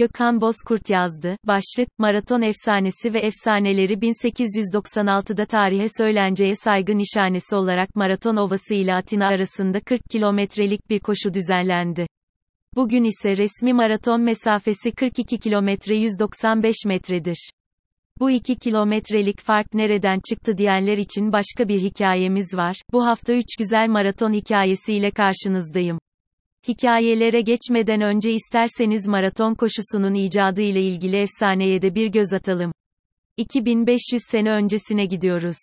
Gökhan Bozkurt yazdı. Başlık, Maraton Efsanesi ve Efsaneleri 1896'da tarihe söylenceye saygı nişanesi olarak Maraton Ovası ile Atina arasında 40 kilometrelik bir koşu düzenlendi. Bugün ise resmi maraton mesafesi 42 kilometre 195 metredir. Bu 2 kilometrelik fark nereden çıktı diyenler için başka bir hikayemiz var. Bu hafta 3 güzel maraton hikayesiyle karşınızdayım. Hikayelere geçmeden önce isterseniz maraton koşusunun icadı ile ilgili efsaneye de bir göz atalım. 2500 sene öncesine gidiyoruz.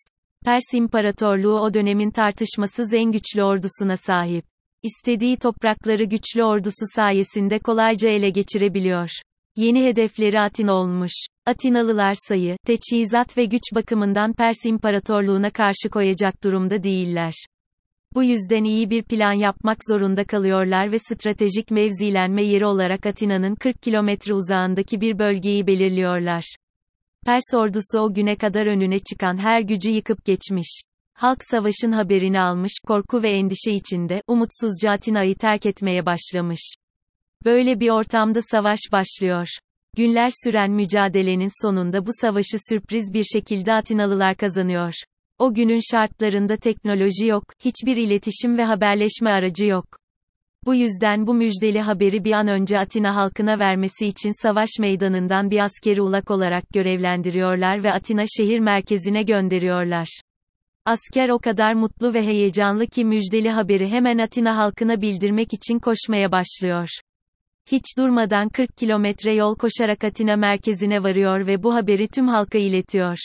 Pers İmparatorluğu o dönemin tartışmasız en güçlü ordusuna sahip. İstediği toprakları güçlü ordusu sayesinde kolayca ele geçirebiliyor. Yeni hedefleri Atina olmuş. Atinalılar sayı, teçhizat ve güç bakımından Pers İmparatorluğu'na karşı koyacak durumda değiller. Bu yüzden iyi bir plan yapmak zorunda kalıyorlar ve stratejik mevzilenme yeri olarak Atina'nın 40 kilometre uzağındaki bir bölgeyi belirliyorlar. Pers ordusu o güne kadar önüne çıkan her gücü yıkıp geçmiş. Halk savaşın haberini almış, korku ve endişe içinde, umutsuzca Atina'yı terk etmeye başlamış. Böyle bir ortamda savaş başlıyor. Günler süren mücadelenin sonunda bu savaşı sürpriz bir şekilde Atinalılar kazanıyor. O günün şartlarında teknoloji yok, hiçbir iletişim ve haberleşme aracı yok. Bu yüzden bu müjdeli haberi bir an önce Atina halkına vermesi için savaş meydanından bir askeri ulak olarak görevlendiriyorlar ve Atina şehir merkezine gönderiyorlar. Asker o kadar mutlu ve heyecanlı ki müjdeli haberi hemen Atina halkına bildirmek için koşmaya başlıyor. Hiç durmadan 40 kilometre yol koşarak Atina merkezine varıyor ve bu haberi tüm halka iletiyor.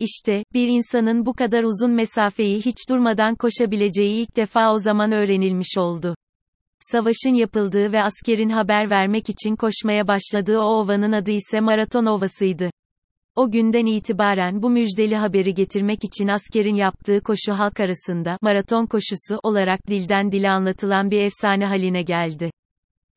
İşte, bir insanın bu kadar uzun mesafeyi hiç durmadan koşabileceği ilk defa o zaman öğrenilmiş oldu. Savaşın yapıldığı ve askerin haber vermek için koşmaya başladığı o ovanın adı ise Maraton Ovası'ydı. O günden itibaren bu müjdeli haberi getirmek için askerin yaptığı koşu halk arasında maraton koşusu olarak dilden dile anlatılan bir efsane haline geldi.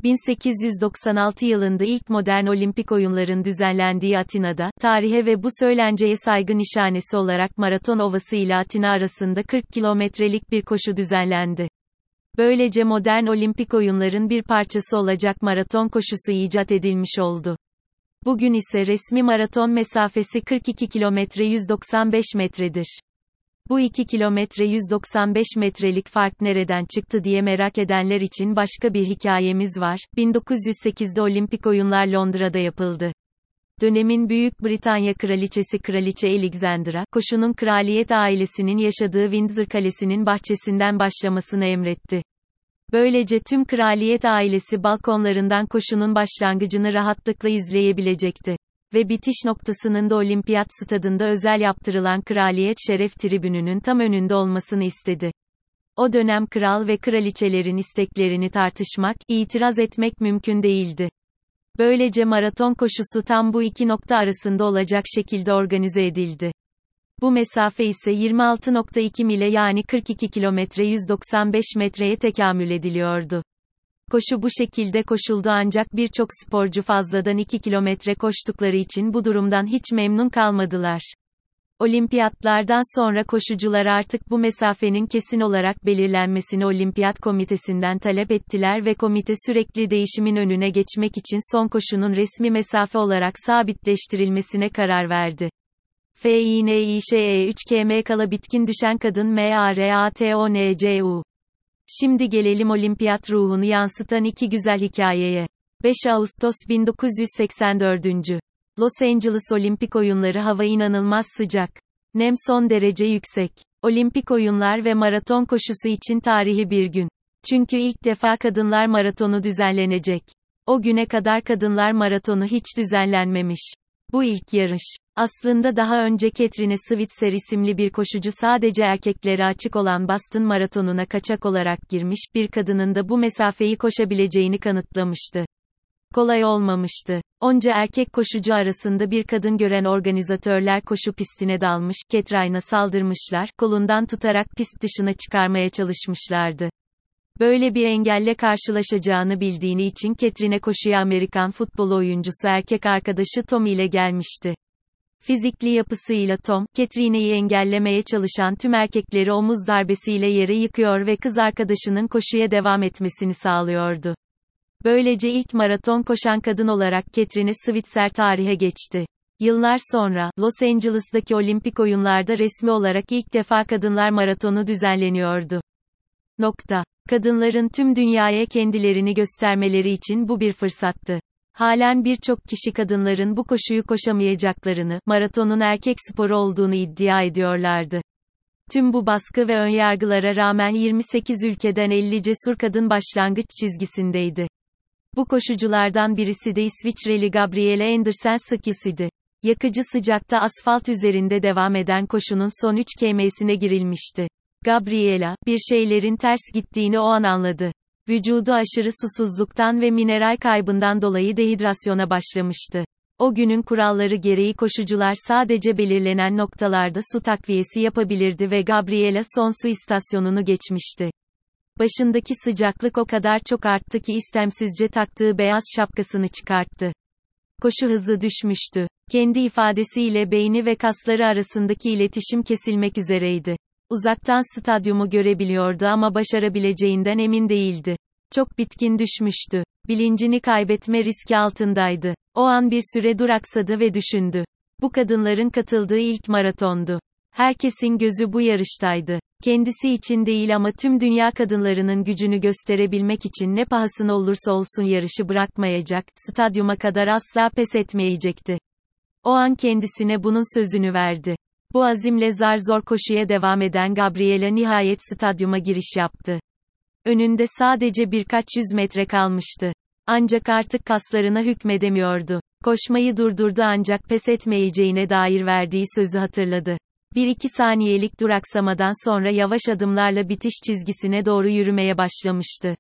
1896 yılında ilk modern olimpik oyunların düzenlendiği Atina'da, tarihe ve bu söylenceye saygı nişanesi olarak Maraton Ovası ile Atina arasında 40 kilometrelik bir koşu düzenlendi. Böylece modern olimpik oyunların bir parçası olacak maraton koşusu icat edilmiş oldu. Bugün ise resmi maraton mesafesi 42 kilometre 195 metredir. Bu 2 kilometre 195 metrelik fark nereden çıktı diye merak edenler için başka bir hikayemiz var. 1908'de Olimpik Oyunlar Londra'da yapıldı. Dönemin Büyük Britanya Kraliçesi Kraliçe Alexandra, koşunun kraliyet ailesinin yaşadığı Windsor Kalesi'nin bahçesinden başlamasını emretti. Böylece tüm kraliyet ailesi balkonlarından koşunun başlangıcını rahatlıkla izleyebilecekti ve bitiş noktasının da olimpiyat stadında özel yaptırılan kraliyet şeref tribününün tam önünde olmasını istedi. O dönem kral ve kraliçelerin isteklerini tartışmak, itiraz etmek mümkün değildi. Böylece maraton koşusu tam bu iki nokta arasında olacak şekilde organize edildi. Bu mesafe ise 26.2 mile yani 42 kilometre 195 metreye tekamül ediliyordu. Koşu bu şekilde koşuldu ancak birçok sporcu fazladan 2 kilometre koştukları için bu durumdan hiç memnun kalmadılar. Olimpiyatlardan sonra koşucular artık bu mesafenin kesin olarak belirlenmesini Olimpiyat Komitesi'nden talep ettiler ve komite sürekli değişimin önüne geçmek için son koşunun resmi mesafe olarak sabitleştirilmesine karar verdi. FİNİŞE3KM kala bitkin düşen kadın MARATONCU Şimdi gelelim olimpiyat ruhunu yansıtan iki güzel hikayeye. 5 Ağustos 1984. Los Angeles Olimpik Oyunları hava inanılmaz sıcak. Nem son derece yüksek. Olimpik oyunlar ve maraton koşusu için tarihi bir gün. Çünkü ilk defa kadınlar maratonu düzenlenecek. O güne kadar kadınlar maratonu hiç düzenlenmemiş. Bu ilk yarış. Aslında daha önce Catherine Switzer isimli bir koşucu sadece erkeklere açık olan Boston Maratonu'na kaçak olarak girmiş, bir kadının da bu mesafeyi koşabileceğini kanıtlamıştı. Kolay olmamıştı. Onca erkek koşucu arasında bir kadın gören organizatörler koşu pistine dalmış, Catherine'a saldırmışlar, kolundan tutarak pist dışına çıkarmaya çalışmışlardı. Böyle bir engelle karşılaşacağını bildiğini için Catherine koşuya Amerikan futbol oyuncusu erkek arkadaşı Tom ile gelmişti. Fizikli yapısıyla Tom, Catherine'yi engellemeye çalışan tüm erkekleri omuz darbesiyle yere yıkıyor ve kız arkadaşının koşuya devam etmesini sağlıyordu. Böylece ilk maraton koşan kadın olarak Catherine Switzer tarihe geçti. Yıllar sonra, Los Angeles'daki olimpik oyunlarda resmi olarak ilk defa kadınlar maratonu düzenleniyordu. Nokta. Kadınların tüm dünyaya kendilerini göstermeleri için bu bir fırsattı. Halen birçok kişi kadınların bu koşuyu koşamayacaklarını, maratonun erkek sporu olduğunu iddia ediyorlardı. Tüm bu baskı ve önyargılara rağmen 28 ülkeden 50 cesur kadın başlangıç çizgisindeydi. Bu koşuculardan birisi de İsviçreli Gabriele Andersen Skis idi. Yakıcı sıcakta asfalt üzerinde devam eden koşunun son 3 km'sine girilmişti. Gabriela, bir şeylerin ters gittiğini o an anladı. Vücudu aşırı susuzluktan ve mineral kaybından dolayı dehidrasyona başlamıştı. O günün kuralları gereği koşucular sadece belirlenen noktalarda su takviyesi yapabilirdi ve Gabriela son su istasyonunu geçmişti. Başındaki sıcaklık o kadar çok arttı ki istemsizce taktığı beyaz şapkasını çıkarttı. Koşu hızı düşmüştü. Kendi ifadesiyle beyni ve kasları arasındaki iletişim kesilmek üzereydi. Uzaktan stadyumu görebiliyordu ama başarabileceğinden emin değildi. Çok bitkin düşmüştü. Bilincini kaybetme riski altındaydı. O an bir süre duraksadı ve düşündü. Bu kadınların katıldığı ilk maratondu. Herkesin gözü bu yarıştaydı. Kendisi için değil ama tüm dünya kadınlarının gücünü gösterebilmek için ne pahasına olursa olsun yarışı bırakmayacak, stadyuma kadar asla pes etmeyecekti. O an kendisine bunun sözünü verdi. Bu azimle zar zor koşuya devam eden Gabriela nihayet stadyuma giriş yaptı. Önünde sadece birkaç yüz metre kalmıştı. Ancak artık kaslarına hükmedemiyordu. Koşmayı durdurdu ancak pes etmeyeceğine dair verdiği sözü hatırladı. Bir iki saniyelik duraksamadan sonra yavaş adımlarla bitiş çizgisine doğru yürümeye başlamıştı.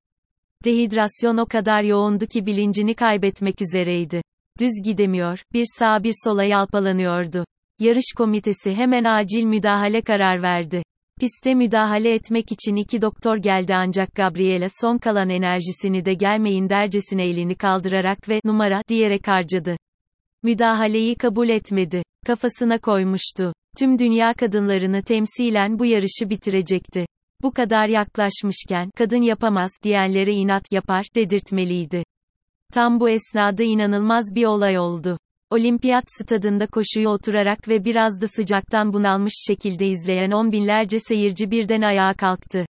Dehidrasyon o kadar yoğundu ki bilincini kaybetmek üzereydi. Düz gidemiyor, bir sağa bir sola yalpalanıyordu. Yarış komitesi hemen acil müdahale karar verdi. Piste müdahale etmek için iki doktor geldi ancak Gabriela son kalan enerjisini de gelmeyin dercesine elini kaldırarak ve numara diyerek harcadı. Müdahaleyi kabul etmedi. Kafasına koymuştu. Tüm dünya kadınlarını temsilen bu yarışı bitirecekti. Bu kadar yaklaşmışken, kadın yapamaz diyenlere inat yapar dedirtmeliydi. Tam bu esnada inanılmaz bir olay oldu. Olimpiyat stadında koşuyu oturarak ve biraz da sıcaktan bunalmış şekilde izleyen on binlerce seyirci birden ayağa kalktı.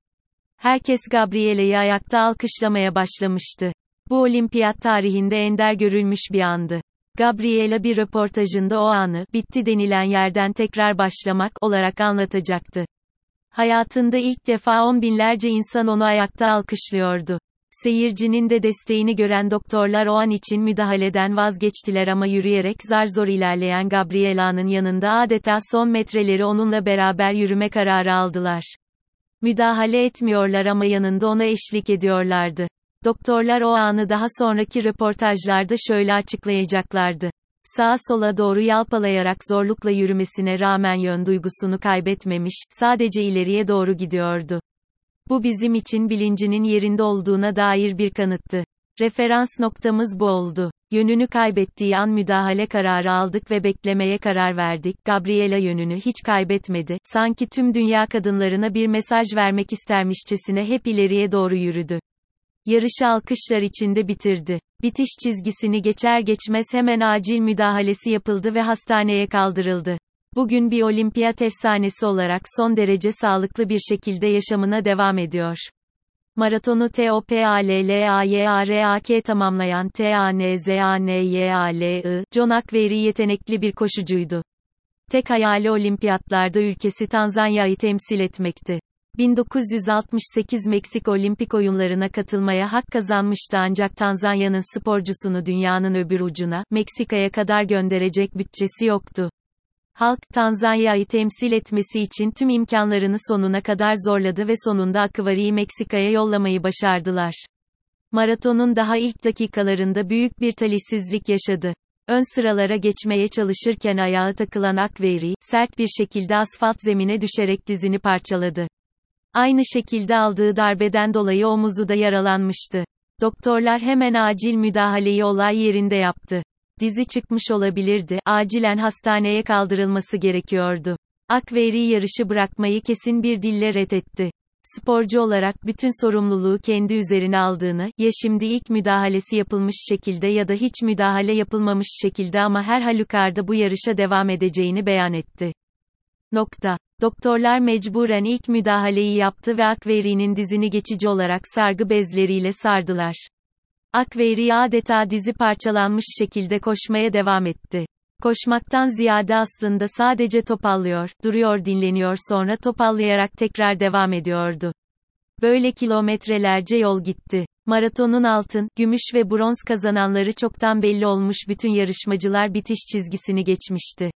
Herkes Gabriele'yi ayakta alkışlamaya başlamıştı. Bu olimpiyat tarihinde ender görülmüş bir andı. Gabriela bir röportajında o anı, bitti denilen yerden tekrar başlamak olarak anlatacaktı. Hayatında ilk defa on binlerce insan onu ayakta alkışlıyordu. Seyircinin de desteğini gören doktorlar o an için müdahaleden vazgeçtiler ama yürüyerek zar zor ilerleyen Gabriela'nın yanında adeta son metreleri onunla beraber yürüme kararı aldılar. Müdahale etmiyorlar ama yanında ona eşlik ediyorlardı. Doktorlar o anı daha sonraki röportajlarda şöyle açıklayacaklardı. Sağa sola doğru yalpalayarak zorlukla yürümesine rağmen yön duygusunu kaybetmemiş, sadece ileriye doğru gidiyordu. Bu bizim için bilincinin yerinde olduğuna dair bir kanıttı. Referans noktamız bu oldu. Yönünü kaybettiği an müdahale kararı aldık ve beklemeye karar verdik. Gabriela yönünü hiç kaybetmedi. Sanki tüm dünya kadınlarına bir mesaj vermek istermişçesine hep ileriye doğru yürüdü. Yarışı alkışlar içinde bitirdi. Bitiş çizgisini geçer geçmez hemen acil müdahalesi yapıldı ve hastaneye kaldırıldı. Bugün bir olimpiyat efsanesi olarak son derece sağlıklı bir şekilde yaşamına devam ediyor. Maratonu TOPALLAYARAK tamamlayan TANZANYALI, John Akveri yetenekli bir koşucuydu. Tek hayali olimpiyatlarda ülkesi Tanzanya'yı temsil etmekti. 1968 Meksik Olimpik Oyunlarına katılmaya hak kazanmıştı ancak Tanzanya'nın sporcusunu dünyanın öbür ucuna, Meksika'ya kadar gönderecek bütçesi yoktu. Halk, Tanzanya'yı temsil etmesi için tüm imkanlarını sonuna kadar zorladı ve sonunda Akvari'yi Meksika'ya yollamayı başardılar. Maratonun daha ilk dakikalarında büyük bir talihsizlik yaşadı. Ön sıralara geçmeye çalışırken ayağı takılan Akveri, sert bir şekilde asfalt zemine düşerek dizini parçaladı. Aynı şekilde aldığı darbeden dolayı omuzu da yaralanmıştı. Doktorlar hemen acil müdahaleyi olay yerinde yaptı. Dizi çıkmış olabilirdi, acilen hastaneye kaldırılması gerekiyordu. Akveri yarışı bırakmayı kesin bir dille reddetti. sporcu olarak bütün sorumluluğu kendi üzerine aldığını, ya şimdi ilk müdahalesi yapılmış şekilde ya da hiç müdahale yapılmamış şekilde ama her halükarda bu yarışa devam edeceğini beyan etti. Nokta. Doktorlar mecburen ilk müdahaleyi yaptı ve Akveri'nin dizini geçici olarak sargı bezleriyle sardılar. Akveri adeta dizi parçalanmış şekilde koşmaya devam etti. Koşmaktan ziyade aslında sadece topallıyor, duruyor dinleniyor sonra topallayarak tekrar devam ediyordu. Böyle kilometrelerce yol gitti. Maratonun altın, gümüş ve bronz kazananları çoktan belli olmuş bütün yarışmacılar bitiş çizgisini geçmişti.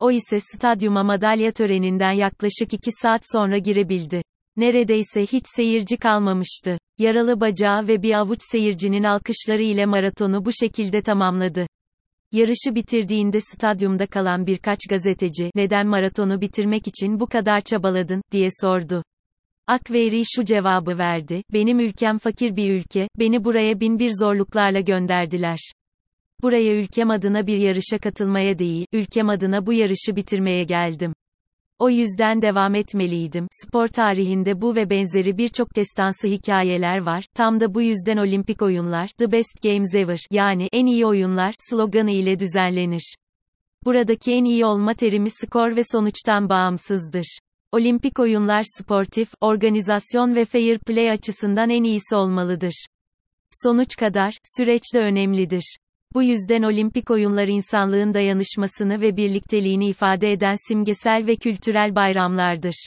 O ise stadyuma madalya töreninden yaklaşık 2 saat sonra girebildi. Neredeyse hiç seyirci kalmamıştı. Yaralı bacağı ve bir avuç seyircinin alkışları ile maratonu bu şekilde tamamladı. Yarışı bitirdiğinde stadyumda kalan birkaç gazeteci, neden maratonu bitirmek için bu kadar çabaladın, diye sordu. Akveri şu cevabı verdi, benim ülkem fakir bir ülke, beni buraya bin bir zorluklarla gönderdiler. Buraya ülkem adına bir yarışa katılmaya değil, ülkem adına bu yarışı bitirmeye geldim. O yüzden devam etmeliydim. Spor tarihinde bu ve benzeri birçok destansı hikayeler var. Tam da bu yüzden olimpik oyunlar, The Best Games Ever, yani en iyi oyunlar sloganı ile düzenlenir. Buradaki en iyi olma terimi skor ve sonuçtan bağımsızdır. Olimpik oyunlar sportif, organizasyon ve fair play açısından en iyisi olmalıdır. Sonuç kadar, süreç de önemlidir. Bu yüzden olimpik oyunlar insanlığın dayanışmasını ve birlikteliğini ifade eden simgesel ve kültürel bayramlardır.